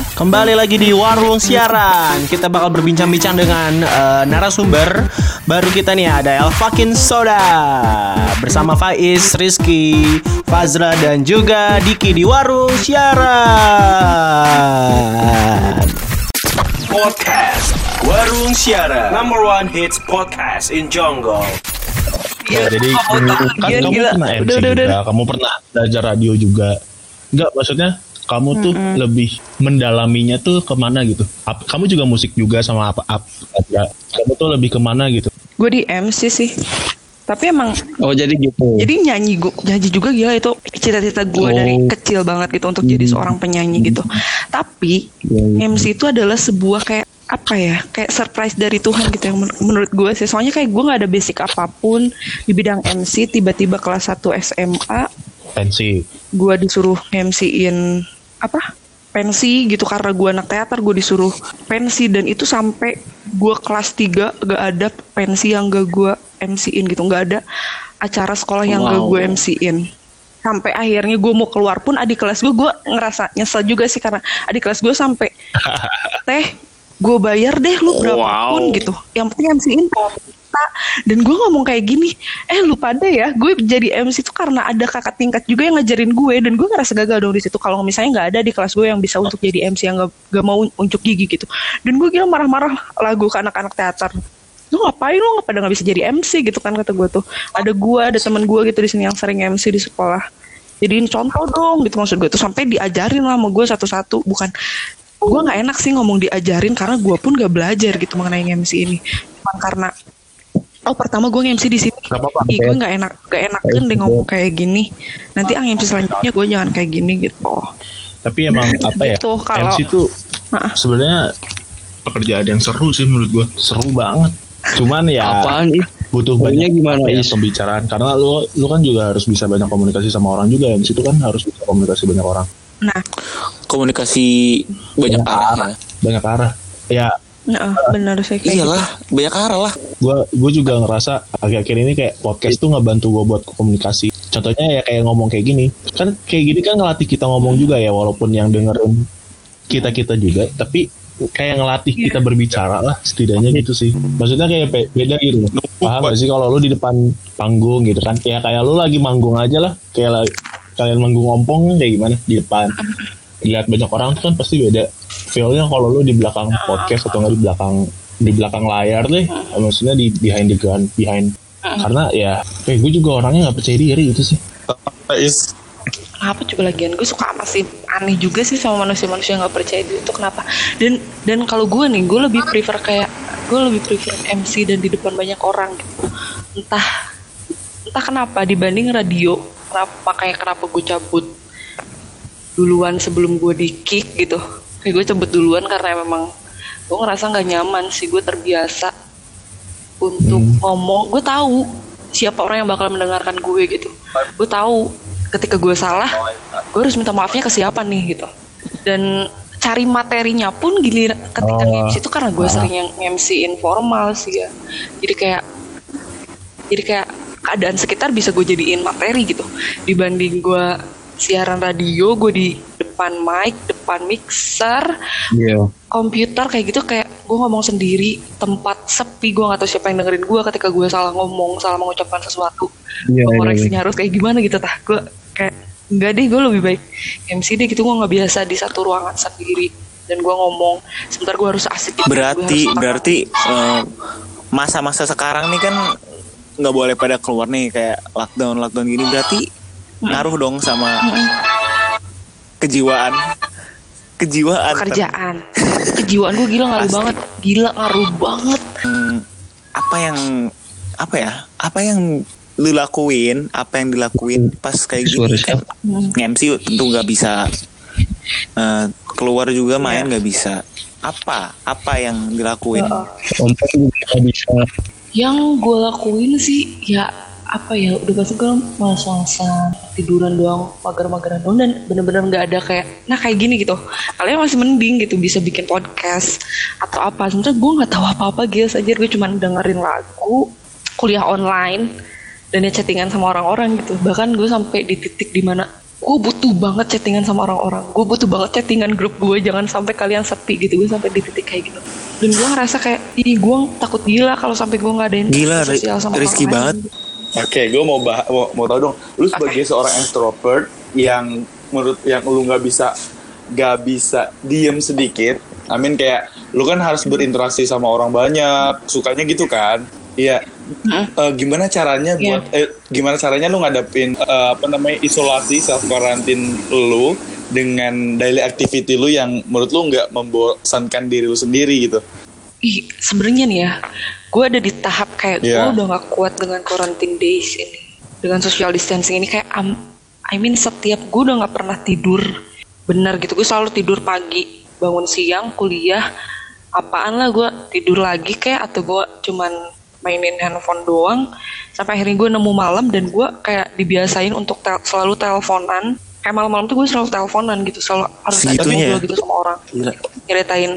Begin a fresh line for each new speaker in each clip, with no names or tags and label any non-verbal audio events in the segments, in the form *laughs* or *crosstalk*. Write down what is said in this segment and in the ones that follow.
Kembali lagi di Warung Siaran. Kita bakal berbincang-bincang dengan uh, narasumber baru kita nih ada El Fucking Soda bersama Faiz, Rizky, Fazra dan juga Diki di Warung Siaran. Podcast Warung Siaran Number one hits podcast in Jonggol.
Ya, jadi kan
Gila,
kamu
gila.
pernah MC
Udah, udah,
juga,
udah.
kamu pernah belajar radio juga. Enggak, maksudnya kamu tuh lebih mendalaminya tuh ke mana gitu. Ap- kamu juga musik juga sama apa apa. ya. Kamu tuh lebih ke mana gitu.
Gue di MC sih. Tapi emang
Oh jadi gitu.
jadi nyanyi gue nyanyi juga gila itu cita-cita gue
Oh.
dari kecil banget gitu untuk jadi seorang penyanyi gitu. Tapi MC itu adalah sebuah kayak apa ya kayak surprise dari Tuhan gitu yang men- menurut gue sih soalnya kayak gue nggak ada basic apa pun di bidang MC tiba-tiba kelas 1 SMA
Pensi.
gue disuruh MC-in apa pensi gitu karena gue anak teater gue disuruh pensi dan itu sampai gue kelas 3 gak ada pensi yang gak gue MC-in gitu nggak ada acara sekolah yang gak
Wow.
gue MC-in sampai akhirnya gue mau keluar pun adik kelas gue gue ngerasa nyesel juga sih karena adik kelas gue sampai *laughs* teh gue bayar deh lu berapapun
Wow.
gitu. Yang penting MC-in kita dan gue ngomong kayak gini eh lu pada ya gue jadi MC itu karena ada kakak tingkat juga yang ngajarin gue dan gue ngerasa gagal dong di situ kalau misalnya nggak ada di kelas gue yang bisa untuk jadi MC yang gak, gak mau unjuk gigi gitu. Dan gue kira marah-marah lagu ke anak-anak teater. Lu ngapain? Lu nggak pada nggak bisa jadi MC gitu kan kata gue tuh. Ada gue ada teman gue gitu di sini yang sering MC di sekolah. Jadiin contoh dong gitu maksud gue tuh. Sampai diajarin lah sama gue satu-satu. Bukan gue nggak enak sih ngomong diajarin karena gue pun gak belajar gitu mengenai MC ini. Cuma karena oh pertama gue MC di sini.
Gak apa-apa,
Ih,
Bet.
gue nggak enak gak enakan deh ngomong kayak gini. Nanti ah MC selanjutnya gue jangan kayak gini gitu.
Tapi emang *laughs* apa ya?
Gitu, kalau-
MC tuh
Nah,
sebenarnya pekerjaan yang seru sih menurut gua. Seru banget. Cuman ya
Apaan
butuh banyak
gimana,
ya, pembicaraan. Karena lu lu kan juga harus bisa banyak komunikasi sama orang juga MC itu kan harus bisa komunikasi banyak orang
nah,
Komunikasi banyak arah. ya.
banyak arah. Ya.
Nah benar sih kayak
Iyalah, banyak arah lah.
gue gue juga ngerasa akhir-akhir ini kayak podcast tuh ngebantu gue buat komunikasi. Contohnya ya kayak ngomong kayak gini. Kan kayak gini kan ngelatih kita ngomong juga ya walaupun yang dengerin kita kita juga. Tapi kayak ngelatih kita berbicara lah setidaknya gitu sih. Maksudnya kayak be- beda gitu loh. paham gak sih kalau lu di depan panggung gitu kan? Ya kayak lu lagi manggung aja lah. Kayak kalian manggung ngompong kayak gimana? Di depan. Lihat banyak orang tuh kan pasti beda feelnya kalau lu di belakang podcast atau nggak di belakang di belakang layar deh. Maksudnya di behind the gun behind. Karena ya kayak gue juga orangnya nggak percaya diri itu sih.
Is
kenapa juga lagian? Gue suka masih aneh juga sih sama manusia-manusia yang nggak percaya diri itu kenapa? Dan dan kalau gue nih gue lebih prefer kayak gue lebih prefer MC dan di depan banyak orang gitu. Entah entah kenapa dibanding radio kenapa makanya kenapa gue cabut duluan sebelum gue di kick gitu? *laughs* Kayak gue cabut duluan karena memang gue ngerasa nggak nyaman sih. Gue terbiasa untuk ngomong. Gue tahu siapa orang yang bakal mendengarkan gue gitu. Gue tahu ketika gue salah gue harus minta maafnya ke siapa nih gitu. Dan cari materinya pun gilir ketika
Oh.
MC itu karena gue sering yang MC informal sih ya. Jadi kayak jadi kayak keadaan sekitar bisa gue jadiin materi gitu. Dibanding gue siaran radio gue di depan mic depan mixer
Iya.
komputer kayak gitu kayak gue ngomong sendiri tempat sepi gue gak tahu siapa yang dengerin gue ketika gue salah ngomong salah mengucapkan sesuatu.
Iya, iya,
koreksinya harus kayak gimana gitu tah. Gue kayak enggak deh gue lebih baik MC deh gitu. Gue nggak biasa di satu ruangan sendiri. Dan gue ngomong sebentar gue harus asik. Gitu,
Berarti
harus
berarti eh, masa-masa sekarang nih kan nggak boleh pada keluar nih kayak lockdown lockdown gini berarti ngaruh dong sama kejiwaan. Kejiwaan.
Pekerjaan. Kejiwaan gue gila ngaruh
Pasti.
banget. Gila ngaruh banget.
Hmm, apa yang apa ya apa yang lu lakuin apa yang dilakuin pas kayak gini kan MC tentu nggak bisa. Eh, keluar juga main nggak bisa. Apa apa yang dilakuin?
Juga bisa
yang gue lakuin sih ya apa ya udah pasti gue males-malesan tiduran doang mager-mageran doang dan bener-bener nggak ada kayak nah kayak gini gitu. Kalian masih mending gitu bisa bikin podcast atau apa. Sebenarnya gue nggak tahu apa-apa guys. Aja gue cuma dengerin lagu kuliah online dan ya chattingan sama orang-orang gitu. Bahkan gue sampai di titik di mana gue butuh banget chattingan sama orang-orang gue butuh banget chattingan grup gue jangan sampai kalian sepi gitu gue sampai di titik kayak gitu dan gue ngerasa kayak ih gue takut gila kalau sampai gue nggak ada
Gila,
sosial sama orang
banget.
lain.
Oke, gue mau, bah mau mau tahu dong. Lu sebagai seorang extrovert yang menurut yang lu nggak bisa nggak bisa diem sedikit. I mean kayak lu kan harus berinteraksi sama orang banyak, sukanya gitu kan? Iya. Eh, gimana caranya
Iya.
buat eh, gimana caranya lu ngadepin eh, apa namanya isolasi self quarantine lu dengan daily activity lu yang menurut lu nggak membosankan diri lu sendiri gitu?
ih sebenarnya nih ya gue ada di tahap kayak gue
Iya.
udah gak kuat dengan quarantine days ini dengan social distancing ini kayak am- I mean setiap gue udah gak pernah tidur benar gitu gue selalu tidur pagi bangun siang kuliah apaan lah gue tidur lagi kayak atau gue cuman mainin handphone doang sampai akhirnya gue nemu malam dan gue kayak dibiasain untuk tel- selalu teleponan kayak malam-malam tuh gue selalu teleponan gitu selalu harus ada
ya?
gitu sama orang
Gila.
nyeritain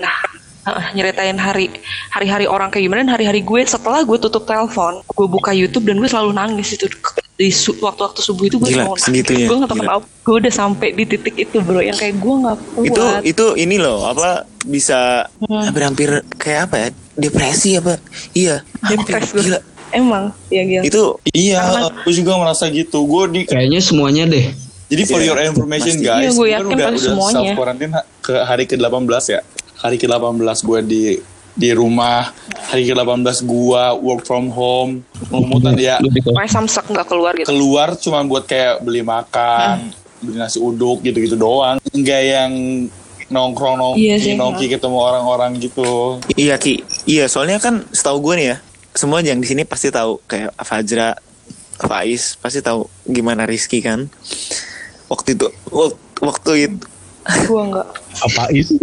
nyeritain hari hari-hari orang kayak gimana dan hari-hari gue setelah gue tutup telepon gue buka YouTube dan gue selalu nangis itu di su- waktu-waktu subuh itu gue
Gila,
selalu nangis
segitunya.
gue gak tau kenapa gue udah sampai di titik itu bro yang kayak gue nggak kuat
Itu itu ini loh apa bisa
Hmm.
hampir-hampir kayak apa ya? Depresi apa? Iya. *laughs*
Depres gue
Gila.
emang ya gila
Itu
Iya,
Karena-
aku juga merasa gitu. Gue di
Kayaknya semuanya deh.
Jadi for
Iya,
your information
pasti.
guys,
Iya, gue yakin
udah
pasti
udah
semuanya.
self quarantine ke hari ke-18 ya. Hari ke-18 gue di di rumah. Hari ke-18 gue work from home. Lumutan ya
Pokoknya samsak nggak keluar gitu
keluar cuma buat kayak beli makan, beli nasi uduk gitu-gitu doang. Enggak yang nongkrong nongki
Iya sih,
nongki ketemu orang-orang gitu.
Iya Ki, iya soalnya kan setahu gue nih ya, semua yang di sini pasti tahu kayak Fajra, Faiz pasti tahu gimana Rizky kan. Waktu itu, wak- waktu itu,
gue nggak *laughs*
Apa itu?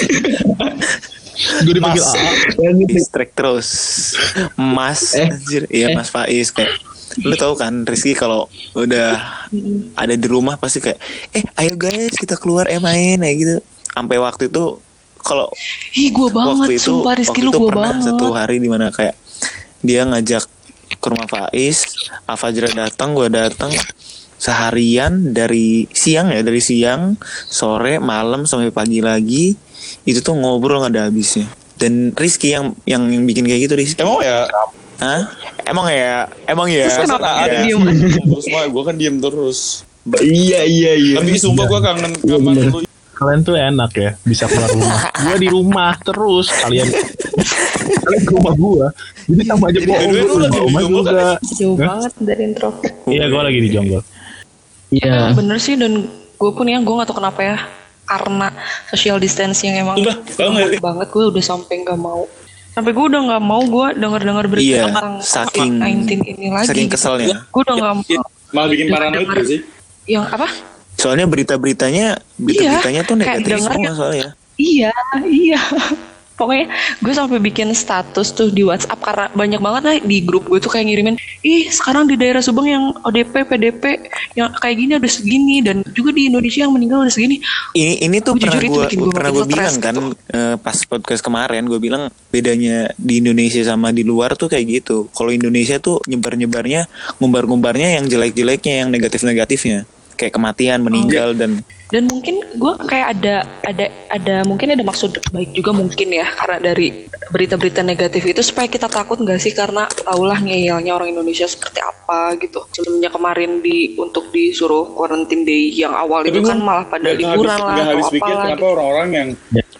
*laughs* Gue dipanggil
Mas.
AA.
distract terus, Mas,
Eh,
anjir, iya Mas Faiz. Kayak, lu tahu kan Rizky kalau udah ada di rumah pasti kayak, eh ayo guys kita keluar eh main kayak gitu. Sampai waktu itu kalau
ih gue banget
waktu itu
sumpah Rizky
waktu
lu gue
pernah
banget.
satu hari di mana kayak dia ngajak ke rumah Faiz Afajra datang gue datang seharian dari siang ya dari siang sore malam sampai pagi lagi itu tuh ngobrol nggak ada habisnya dan Rizky yang yang yang bikin kayak gitu Rizky
Emang ya,
Hah? emang ya emang ya
Terus kenapa
ada
diem? *laughs*
terus mah gue kan diem terus.
Iya iya iya.
Tapi sumpah gue kangen kamar lu.
Kalian tuh enak ya, bisa keluar rumah. *laughs* Gue di rumah terus, kalian kalian ke rumah gue. Jadi sama aja bohong.
lagi
ke rumah
di Jomblo kan?
juga.
jauh banget dari introvert
Iya, gue lagi di Jonggol.
Iya.
bener sih dan gue pun ya gue gak tau kenapa ya karena social distancing yang emang
Sumpah, nggak sih?
banget gue udah sampai nggak mau sampai gue udah nggak mau gue denger dengar berita
Iya,
tentang
saking-
COVID-19 ini lagi
saking
gitu.
keselnya.
gue udah nggak mau
Malah bikin paranoid gak sih?
yang apa
soalnya berita-beritanya berita-beritanya tuh
kayak
negatif
dengar-
semua soalnya
iya iya *laughs* pokoknya gue sampai bikin status tuh di WhatsApp karena banyak banget lah di grup gue tuh kayak ngirimin ih sekarang di daerah Subang yang ODP PDP yang kayak gini udah segini dan juga di Indonesia yang meninggal udah segini.
Ini ini tuh
Gua
pernah gue
bikin gua
pernah gue bilang kan
gitu.
eh, pas podcast kemarin gue bilang bedanya di Indonesia sama di luar tuh kayak gitu. Kalau Indonesia tuh nyebar nyebarnya ngumbar ngumbarnya yang jelek jeleknya yang negatif negatifnya kayak kematian meninggal dan
dan mungkin gue kayak ada ada ada mungkin ada maksud baik juga mungkin ya karena dari berita-berita negatif itu supaya kita takut nggak sih? Karena taulah ngeyelnya orang Indonesia seperti apa gitu. Sebelumnya kemarin di untuk disuruh quarantine day yang awal itu kan malah pada liburan
habis,
lah
nggak habis
atau
pikir kenapa
gitu.
orang-orang yang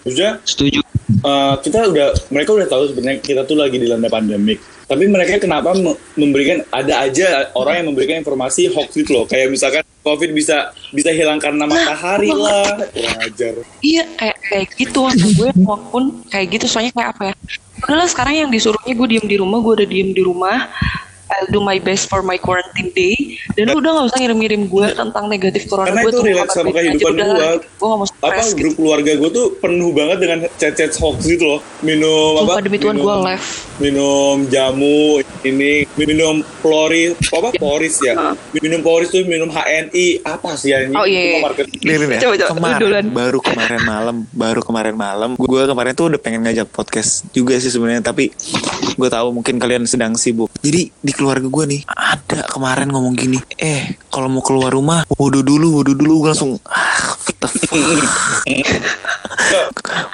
maksudnya
Setuju.
eh, kita udah mereka udah tahu sebenarnya kita tuh lagi dilanda pandemik. Tapi mereka kenapa me- memberikan ada aja orang yang memberikan informasi hoax gitu loh. Kayak misalkan covid bisa bisa hilang karena matahari lah. Kurang ajar
Iya kayak kayak gitu. Gue maupun kayak gitu soalnya kayak apa ya? Udahlah sekarang yang disuruhnya gue diem di rumah gue udah diem di rumah I'll do my best for my quarantine day. Dan lu udah gak usah ngirim-ngirim gue tentang negatif corona
Karena
gue
itu
tuh
relate sama kehidupan gua.
gue gak mau
apa
gitu.
grup keluarga gue tuh penuh banget dengan chat-chat hoax gitu loh. Minum
Sumpah
apa?
demi Tuhan gue
minum,
live
minum jamu ini minum ploris apa? Poris ya? Minum poris tuh minum HNI apa sih anjing?
Oh, iya, iya.
Lirin ya?
Coba, coba,
kemarin baru kemarin malam baru kemarin malam gue kemarin tuh udah pengen ngajak podcast juga sih sebenarnya tapi gue tahu mungkin kalian sedang sibuk. Jadi di keluarga gue nih ada kemarin ngomong gini eh kalau mau keluar rumah wudhu dulu wudhu dulu gue langsung ah what.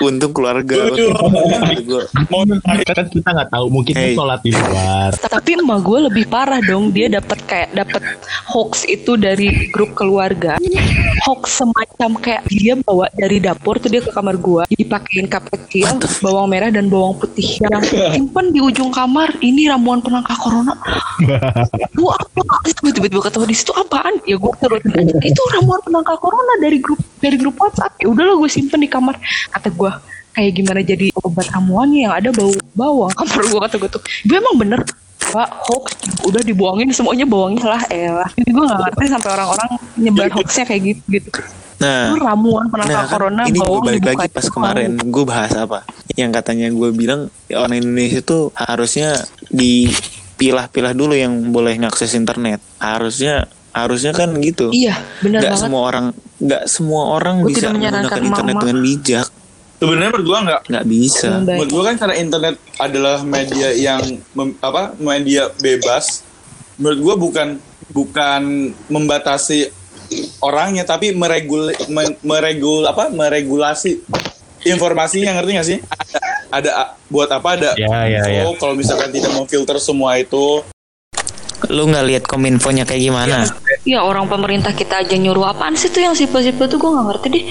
Untung keluarga gue
Mau
kan kita nggak tahu mungkin
Hey.
sholat di luar
Tapi emak gue lebih parah dong. Dia dapat kayak dapat hoax itu dari grup keluarga. Hoax semacam kayak dia bawa dari dapur tuh dia ke kamar gue, dipakein cup kecil, bawang merah dan bawang putih yang simpen di ujung kamar. Ini ramuan penangkal corona. Lu apa? Gue tiba-tiba ketawa di situ apaan? Ya gue turut itu ramuan penangkal corona dari grup dari grup WhatsApp. Ya udahlah gue simpen di kamar. Kata gue kayak gimana jadi obat ramuannya yang ada bau bawang *laughs* kamar gue kata gue tuh gue emang bener pak hoax udah dibuangin semuanya bawangnya lah elah ini gue gak ngerti sampai orang-orang nyebar hoaxnya kayak gitu gitu
nah
Lu ramuan penangkal
Nah, kan
corona
ini gue balik lagi pas kemarin gue bahas apa? Yang katanya gue bilang ya, orang Indonesia tuh harusnya dipilah-pilah dulu yang boleh ngakses internet. Harusnya harusnya kan gitu.
iya bener
Nggak
banget
semua orang nggak semua orang
Gua
bisa menggunakan internet dengan bijak.
Sebenarnya menurut gua nggak.
Nggak bisa.
Menurut gua kan karena internet adalah media yang mem- apa media bebas. Menurut gua bukan bukan membatasi orangnya tapi meregul me- meregul apa meregulasi informasinya ngerti gak sih? Ada, ada buat apa ada?
Ya, ya, ya.
Oh, kalau misalkan tidak mau filter semua itu,
Lu nggak lihat kominfonya kayak gimana?
Iya orang pemerintah kita aja nyuruh apaan sih tuh yang sipil-sipil tuh gue gak ngerti deh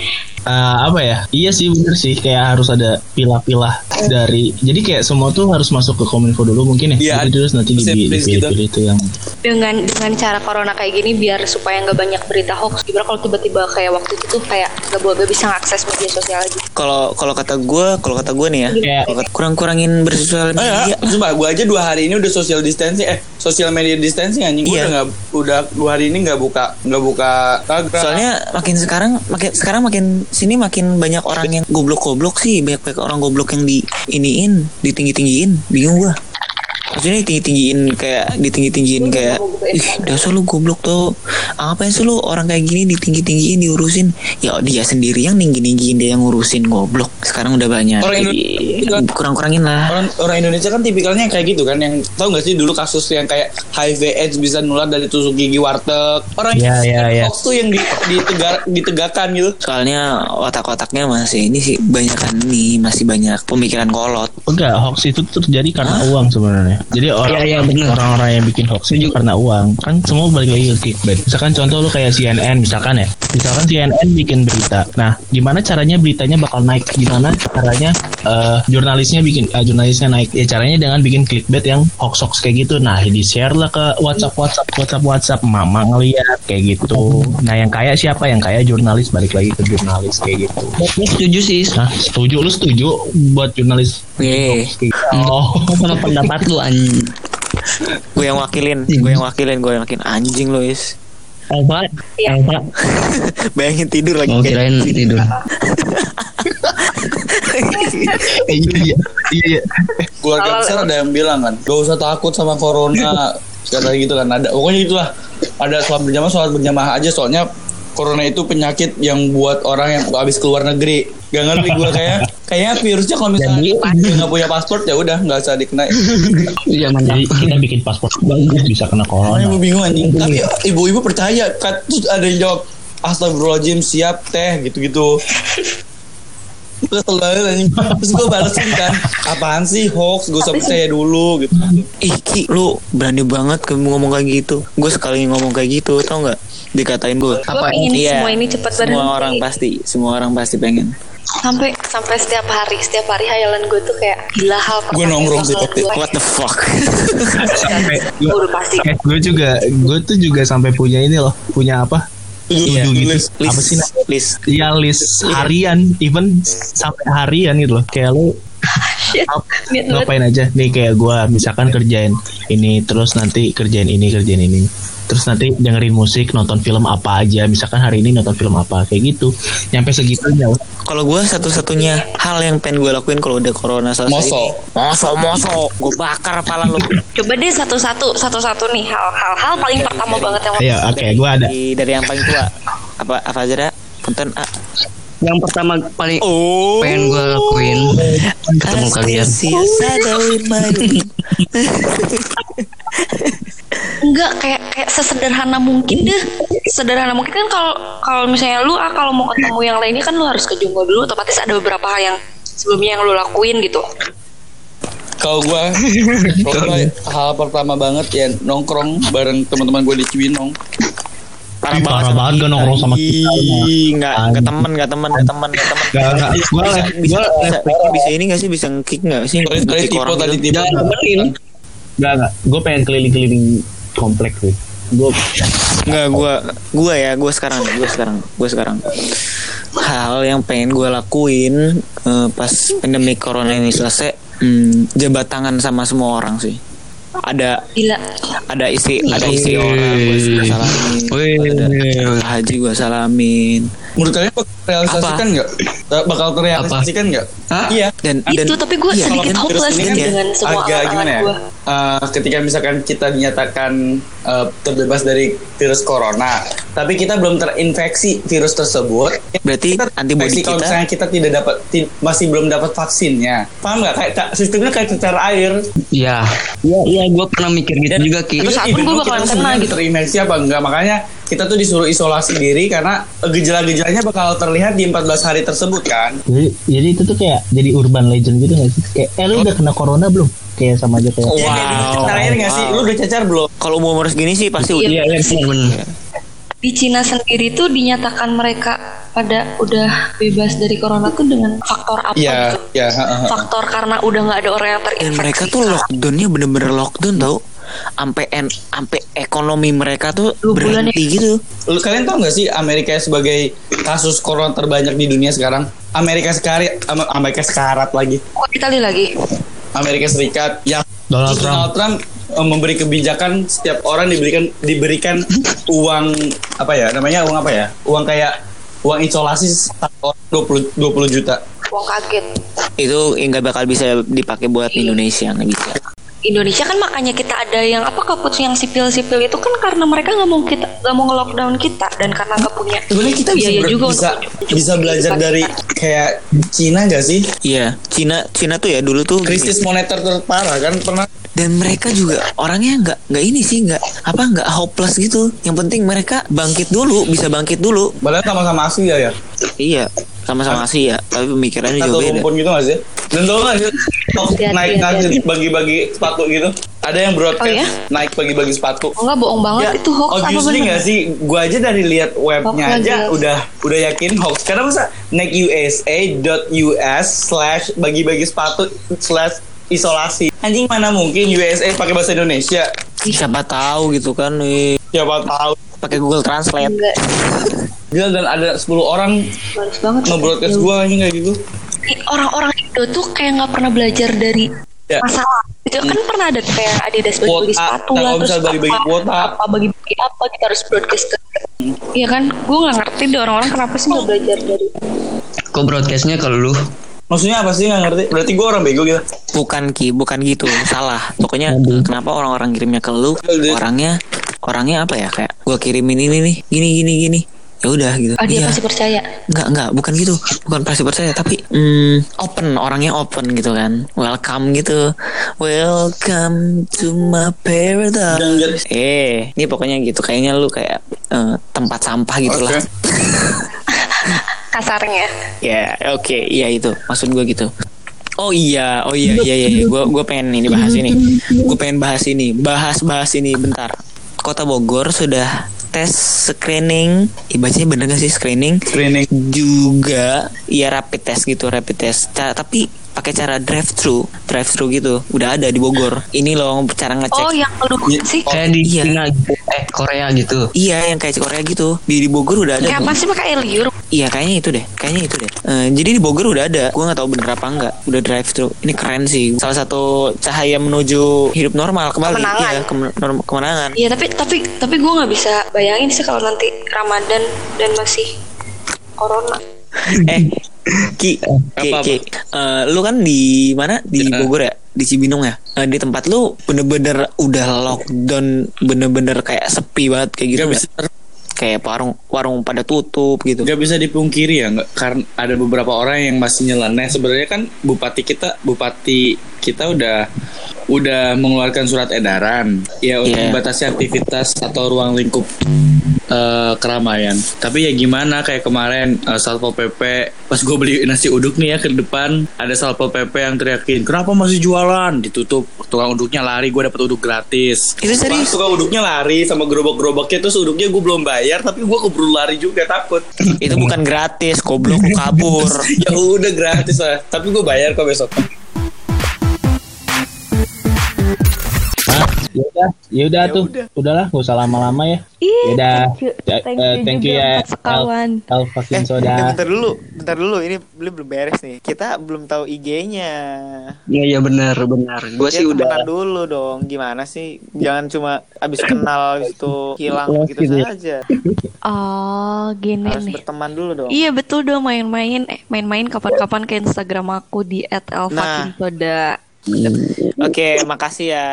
Eh, apa ya? Iya sih bener sih kayak harus ada pilah-pilah dari jadi kayak semua tuh harus masuk ke kominfo dulu mungkin ya.
Iya,
Jadi terus nanti di-
prinsip- prinsip
dipilih-pilih itu yang
dengan dengan cara corona kayak gini biar supaya nggak banyak berita hoax gimana kalau tiba-tiba kayak waktu itu tuh kayak nggak boleh nggak bisa ngakses media sosial lagi
Kalau kalau kata gue, kalau kata gue nih ya, kata- kurang-kurangin bersosial
Oh
media.
ya, sumpah gue aja dua hari ini udah social distancing, eh social media distancing anjing. Gue
Iya.
udah nggak, udah dua hari ini nggak buka, nggak buka Instagram.
Soalnya makin sekarang makin sekarang makin sini makin banyak orang yang goblok-goblok sih, banyak-banyak orang goblok yang di iniin, ditinggi-tinggiin, bingung gua. Maksudnya ditinggi-tinggiin kayak ditinggi-tinggiin kayak ih dasar lu goblok tuh apa sih lu orang kayak gini ditinggi-tinggiin diurusin ya dia sendiri yang tinggi-tinggiin dia yang ngurusin goblok sekarang udah banyak
Orang
Jadi,
Indonesia-
kurang-kurangin lah
orang orang Indonesia kan tipikalnya kayak gitu kan, yang tau nggak sih dulu kasus yang kayak HIV AIDS bisa nular dari tusuk gigi warteg. Orang
Iya, iya, iya.
hoax tuh yang di, ditegak, ditegakkan gitu.
soalnya otak-otaknya masih ini sih banyak kan nih masih banyak pemikiran kolot
enggak hoax itu terjadi karena uang sebenarnya. Jadi orang
iya, benar.
orang-orang yang bikin hoax itu karena uang. Kan semua balik lagi ke clickbait. Misalkan contoh lu kayak CNN misalkan ya. Misalkan CNN bikin berita. Nah, gimana caranya beritanya bakal naik? Gimana caranya eh, jurnalisnya bikin eh, jurnalisnya naik? Ya caranya dengan bikin clickbait yang hoax-hoax kayak gitu. Nah, di-share lah ke WhatsApp WhatsApp WhatsApp WhatsApp mama ngeliat kayak gitu. Nah, yang kaya siapa? Yang kaya jurnalis balik lagi ke jurnalis kayak gitu.
Gue setuju sih
Nah, setuju lu setuju buat jurnalis Kayak gitu? Oh.
sama pendapat lu anjing.
gue yang wakilin gue yang wakilin gue yang wakilin anjing lo is
Alfa, Alfa. *laughs*
bayangin tidur lagi
Mau kirain tidur.
Iya *laughs* iya iya iya.
Keluarga besar ada yang bilang kan, gak usah takut sama corona. Kata gitu kan ada. Pokoknya itulah. Ada sholat berjamaah, sholat berjamaah aja soalnya corona itu penyakit yang buat orang yang habis keluar negeri. Gak ngerti gue kayak kayaknya virusnya kalau misalnya
Jadi-
nggak punya paspor ya udah nggak usah dikena.
Iya mantap.
Jadi kita bikin paspor bagus bisa kena
Makanya
corona.
gue bingung anjing. Tapi ibu-ibu percaya kan terus ada yang jawab Astagfirullahaladzim siap teh gitu-gitu. Kesel banget anjing. Terus gue balesin kan Apaan sih hoax Gue usah percaya dulu gitu
ih ki lu berani banget ke ngomong kayak gitu gue sekali ngomong kayak gitu tau nggak dikatain gue
gue pengen
Iya,
semua ini cepat
semua
berhenti
orang pasti semua orang pasti pengen.
Sampai sampai setiap hari setiap hari hayalan gue tuh kayak gila hal
Gue nongkrong tapi
gue-
what the fuck?
Sampai
gue udah pasti.
eh, gue juga gue tuh juga sampai punya ini loh punya apa?
Iya,
Tujuh gitu.
list.
apa sih namanya?
list.
Ya list harian. Even sampai harian gitu loh. Kayak lu
Niat banget.
ngapain aja? Nih kayak gue misalkan kerjain ini terus nanti kerjain ini kerjain ini terus nanti dengerin musik nonton film apa aja. Misalkan hari ini nonton film apa kayak gitu. Nyampe segitunya.
Kalau gue satu-satunya hal yang pengen gue lakuin kalau udah corona selesai
Moso.
ini, moso moso gue bakar kepala lu.
Coba deh satu-satu satu-satu nih hal-hal hal paling pertama banget yang
ya oke gue ada.
dari, dari yang paling tua. Apa apa aja dah punten ah.
Yang pertama paling
oh.
pengen gue lakuin. Ketemu kalian. *laughs*
enggak kayak kayak sesederhana mungkin deh sederhana mungkin kan kalau kalau misalnya lu ah kalau mau ketemu yang lainnya kan lu harus ke Jumbo dulu otomatis ada beberapa hal yang sebelumnya yang lu lakuin gitu
Kalau gue, *laughs* hal pertama banget ya nongkrong bareng teman-teman gue di Cibinong.
Parah, parah banget gak nongkrong sama kita.
Nggak nggak temen nggak temen nggak temen nggak temen
Gak, gak. Gue
bisa, bisa, ini nggak sih bisa ngekick nggak sih Nge-kick
tipe
orang
tadi
gitu.
tipe.
Jangan temenin.
Gak, gak. Gue pengen keliling-keliling komplek sih. Gue
nggak gua gua ya gua sekarang gua sekarang gua sekarang. Hal yang pengen gua lakuin eh, pas pandemi corona ini selesai hmm, jabat tangan sama semua orang sih. Ada
gila.
ada istri ada istri orang gue gua salamin ada haji gue salamin
Menurut kalian bakal terrealisasikan nggak? Bakal terrealisasikan nggak?
Hah?
Iya.
dan dan
itu tapi gue
iya,
sedikit
dan-
hopeless kan
ini ya,
dengan semua
agak gimana ya?
gue
Eh, ketika misalkan kita dinyatakan eh, terbebas dari virus corona, tapi kita belum terinfeksi virus tersebut,
berarti
kita
antibody
terinfeksi kalau
kita
misalnya kita tidak dapat ti- masih belum dapat vaksinnya, paham nggak? Kayak ka- sistemnya kayak cecar air.
Iya. Iya, iya gue pernah mikir gitu juga Ki.
Terus gua
though
bakalan
kita
kena gitu.
Terinfeksi apa enggak? Makanya kita tuh disuruh isolasi diri karena gejala-gejalanya bakal terlihat di 14 hari tersebut kan.
jadi, jadi itu tuh kayak jadi urban legend gitu gak sih? Kayak, eh lu udah kena corona belum? Kayak sama aja kayak.
Iya, kayak gitu cecar air nggak sih? Lu udah cacar belum?
kalau umur umur segini sih pasti
Iya.
udah
Iya, iya benar-benar.
di Cina sendiri tuh dinyatakan mereka pada udah bebas dari corona tuh dengan faktor apa
Iya,
gitu
iya. ha, ha, ha.
faktor karena udah nggak ada orang yang terinfeksi
dan mereka tuh lockdownnya bener-bener lockdown tau sampai en sampai ekonomi mereka tuh
bulan
berhenti gitu.
Lu kalian tau gak sih Amerika sebagai kasus corona terbanyak di dunia sekarang? Amerika sekarat, Am- Amerika sekarat lagi.
Kok Itali lagi?
Amerika Serikat yang
Donald Trump.
Donald Trump eh, memberi kebijakan setiap orang diberikan diberikan uang apa ya namanya uang apa ya? Uang kayak uang isolasi satu orang 20 20 juta.
Uang kaget.
Itu nggak bakal bisa dipakai buat Indonesia nggak bisa
Indonesia kan makanya kita ada yang apa kaput yang sipil-sipil itu kan karena mereka nggak mau kita nggak mau nge-lockdown kita dan karena nggak punya
sebenarnya kita bisa ber-
juga
bisa
untuk
bisa belajar dari
kita.
kayak Cina gak sih?
Iya Cina Cina tuh ya dulu tuh
krisis moneter terparah kan pernah.
Dan mereka juga orangnya nggak nggak ini sih nggak apa nggak hopeless gitu. Yang penting mereka bangkit dulu bisa bangkit dulu.
Padahal sama-sama asli ya? Ya
iya sama-sama sih ya tapi pemikirannya juga beda.
gitu gak sih dan tau gak sih oh, naik naik bagi-bagi sepatu gitu. Ada yang broadcast
Oh, ya?
naik bagi-bagi sepatu.
Oh, nggak bohong banget. Itu hoax apa
obviously
bener
nggak sih? Gua aja dari lihat webnya
Hoax
aja
lagi.
udah udah yakin hoax. Karena masa nekUSA.us slash bagi-bagi sepatu slash isolasi. Anjing mana mungkin USA pakai bahasa Indonesia?
Siapa tahu gitu kan eh,
siapa tahu.
Pakai Google Translate.
Enggak.
Gila dan ada 10 orang nge-broadcast gua anjing kayak gitu?
Orang-orang Indo tuh kayak nggak pernah belajar dari
Ya.
masalah. Itu kan pernah ada kayak Adidas bagi-bagi sepatu lah terus
misal bagi-bagi
apa,
kuota.
apa bagi-bagi apa kita harus broadcast ke Iya kan? Gue nggak ngerti deh orang-orang kenapa sih nggak belajar dari
Kok broadcastnya kalau lu?
maksudnya apa sih? Nggak ngerti. Berarti gua orang bego gitu.
Bukan ki bukan gitu. Salah. Pokoknya kenapa orang-orang kirimnya ke lu?
Aduh.
orangnya orangnya apa ya? Kayak gua kirimin ini nih gini gini gini ya udah gitu
ah dia
Iya.
pasti percaya
Enggak, enggak, bukan gitu. Bukan pasti percaya, tapi mm, open, orangnya open gitu kan. Welcome gitu. Welcome to my paradise. Eh, ini pokoknya gitu. Kayaknya lu kayak eh, tempat sampah gitu lah.
Oke. *laughs*
kasarnya
Ya, oke, iya itu. Maksud gue gitu. Oh iya, oh iya, iya, iya. iya. Gue gue pengen ini bahas ini. Gue pengen bahas ini. Bahas bahas ini bentar. Kota Bogor sudah tes screening. Ibacanya bener gak sih screening?
screening
juga ya rapid test gitu rapid test tapi pakai cara drive thru drive thru gitu. Udah ada di Bogor. Ini loh cara ngecek.
Oh yang lu sih?
Kayak di
iya.
Cina gitu, eh Korea gitu.
iya yang kayak Korea gitu. Di di Bogor udah ada
kayak apa sih pakai liur
iya kayaknya itu deh. Kayaknya itu deh. Eh, jadi di Bogor udah ada. Gua nggak tahu bener apa enggak udah drive thru ini keren sih. Salah satu cahaya menuju hidup normal kembali.
Kemenangan.
iya kem- norm- kemenangan.
Iya tapi tapi tapi gue nggak bisa bayangin sih kalau nanti Ramadan dan masih Corona. *laughs*
eh Ki, Ki? Ki, eh, lu kan di mana di Bogor ya, di Cibinong ya. Eh, di tempat lu bener-bener udah lockdown, bener-bener kayak sepi banget kayak gitu.
Gak bisa
kayak warung warung pada tutup gitu.
Gak bisa dipungkiri ya, nggak karena ada beberapa orang yang masih nyeleneh. Sebenarnya kan bupati kita, bupati kita udah udah mengeluarkan surat edaran ya untuk
Iya.
membatasi aktivitas atau ruang lingkup eh, keramaian. Tapi ya gimana kayak kemarin eh, satpol pp pas gue beli nasi uduk nih ya ke depan ada satpol pp yang teriakin kenapa masih jualan ditutup tukang uduknya lari gue dapet uduk gratis.
Itu serius?
Tukang uduknya lari sama gerobak-gerobaknya terus uduknya gue belum bayar tapi gue keburu lari juga takut.
Itu bukan gratis, goblok *laughs* kabur.
ya udah gratis lah tapi gue bayar kok besok
Ya udah, ya udah tuh. Udahlah, gak usah lama-lama ya. Yaudah.
thank you.
Ya,
Thank
eh,
you
thank you
juga
ya,
Sekawan.
Al fucking
Eh,
soda.
bentar dulu, bentar dulu. Ini belum belum beres nih. Kita belum tahu IG-nya.
Iya iya benar benar. Gue
Ya,
sih udah
dulu dong. Gimana sih? Jangan cuma abis kenal habis itu hilang
Iya,
begitu
gitu ya.
saja.
Oh, gini
Harus
nih.
berteman dulu dong.
Iya betul dong main-main eh, main-main kapan-kapan ke Instagram aku di @elfakinsoda.
Oke, makasih ya.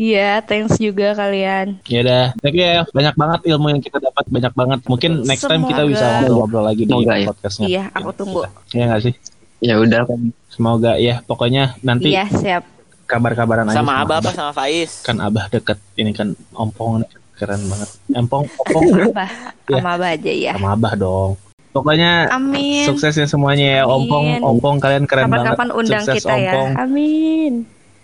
Iya, thanks juga kalian.
Ya udah, thank you ya. Banyak banget ilmu yang kita dapat, banyak banget. Mungkin next time kita
Semoga.
bisa ngobrol-ngobrol lagi di
Semoga ya.
podcastnya.
Iya, aku tunggu.
Ya nggak sih?
ya udah
Semoga ya. Pokoknya nanti
Iya, siap.
kabar-kabaran aja
Sama Abah apa sama Faiz?
Kan Abah deket. Ini kan ompong keren banget. Empong, ompong *laughs*
Abah,
Iya.
sama Abah aja ya.
sama Abah dong. Pokoknya
Amin.
suksesnya semuanya ya. Ompong,
Amin.
ompong kalian keren banget.
Kapan-kapan undang
Sukses
kita ya.
ompong.
Amin.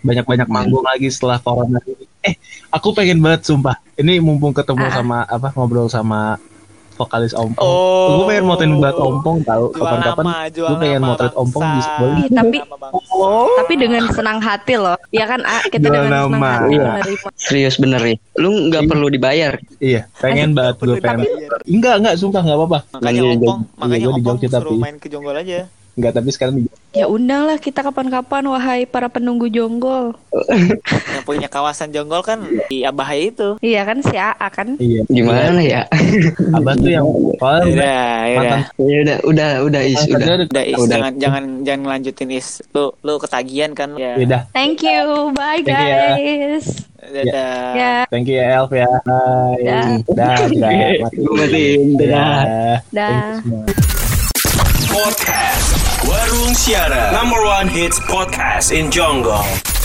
Banyak-banyak manggung lagi setelah corona ini. Eh, aku pengen banget sumpah. Ini mumpung ketemu
Ah.
sama apa ngobrol sama vokalis ompong.
Oh.
gue pengen motret buat ompong tahu kapan-kapan gue pengen motret ompong bisa boleh
Ih, tapi
bangsa.
tapi dengan senang hati loh. Ya kan A, kita
Jual
dengan senang
nama.
hati
Iya.
menerima.
serius bener ya. Lu nggak perlu dibayar.
iya pengen banget gue pengen enggak enggak sumpah enggak apa-apa
Makanya
Iya,
ompong,
iya,
makanya
gua di
ompong suruh
tapi-
main ke Jonggol aja.
Enggak tapi sekarang di-
Ya undanglah kita kapan-kapan wahai para penunggu jonggol. *laughs*
Yang punya kawasan Jonggol kan di Abah itu.
Iya kan si AA kan?
iya
Gimana ya?
abah tuh yang Udah,
ya udah.
ya udah udah udah is udah.
udah
Udah, Is,
Udah.
jangan jangan jangan lanjutin is. Lu lu ketagihan kan ya.
udah
Thank you. Bye
Thank you ya.
guys.
Dadah.
Ya.
thank you ya Elf ya bye *laughs*
Dah.
dah dah mati
Gua matiin. Dadah.
Dah.
Siara. Number one hits podcast in Jonggol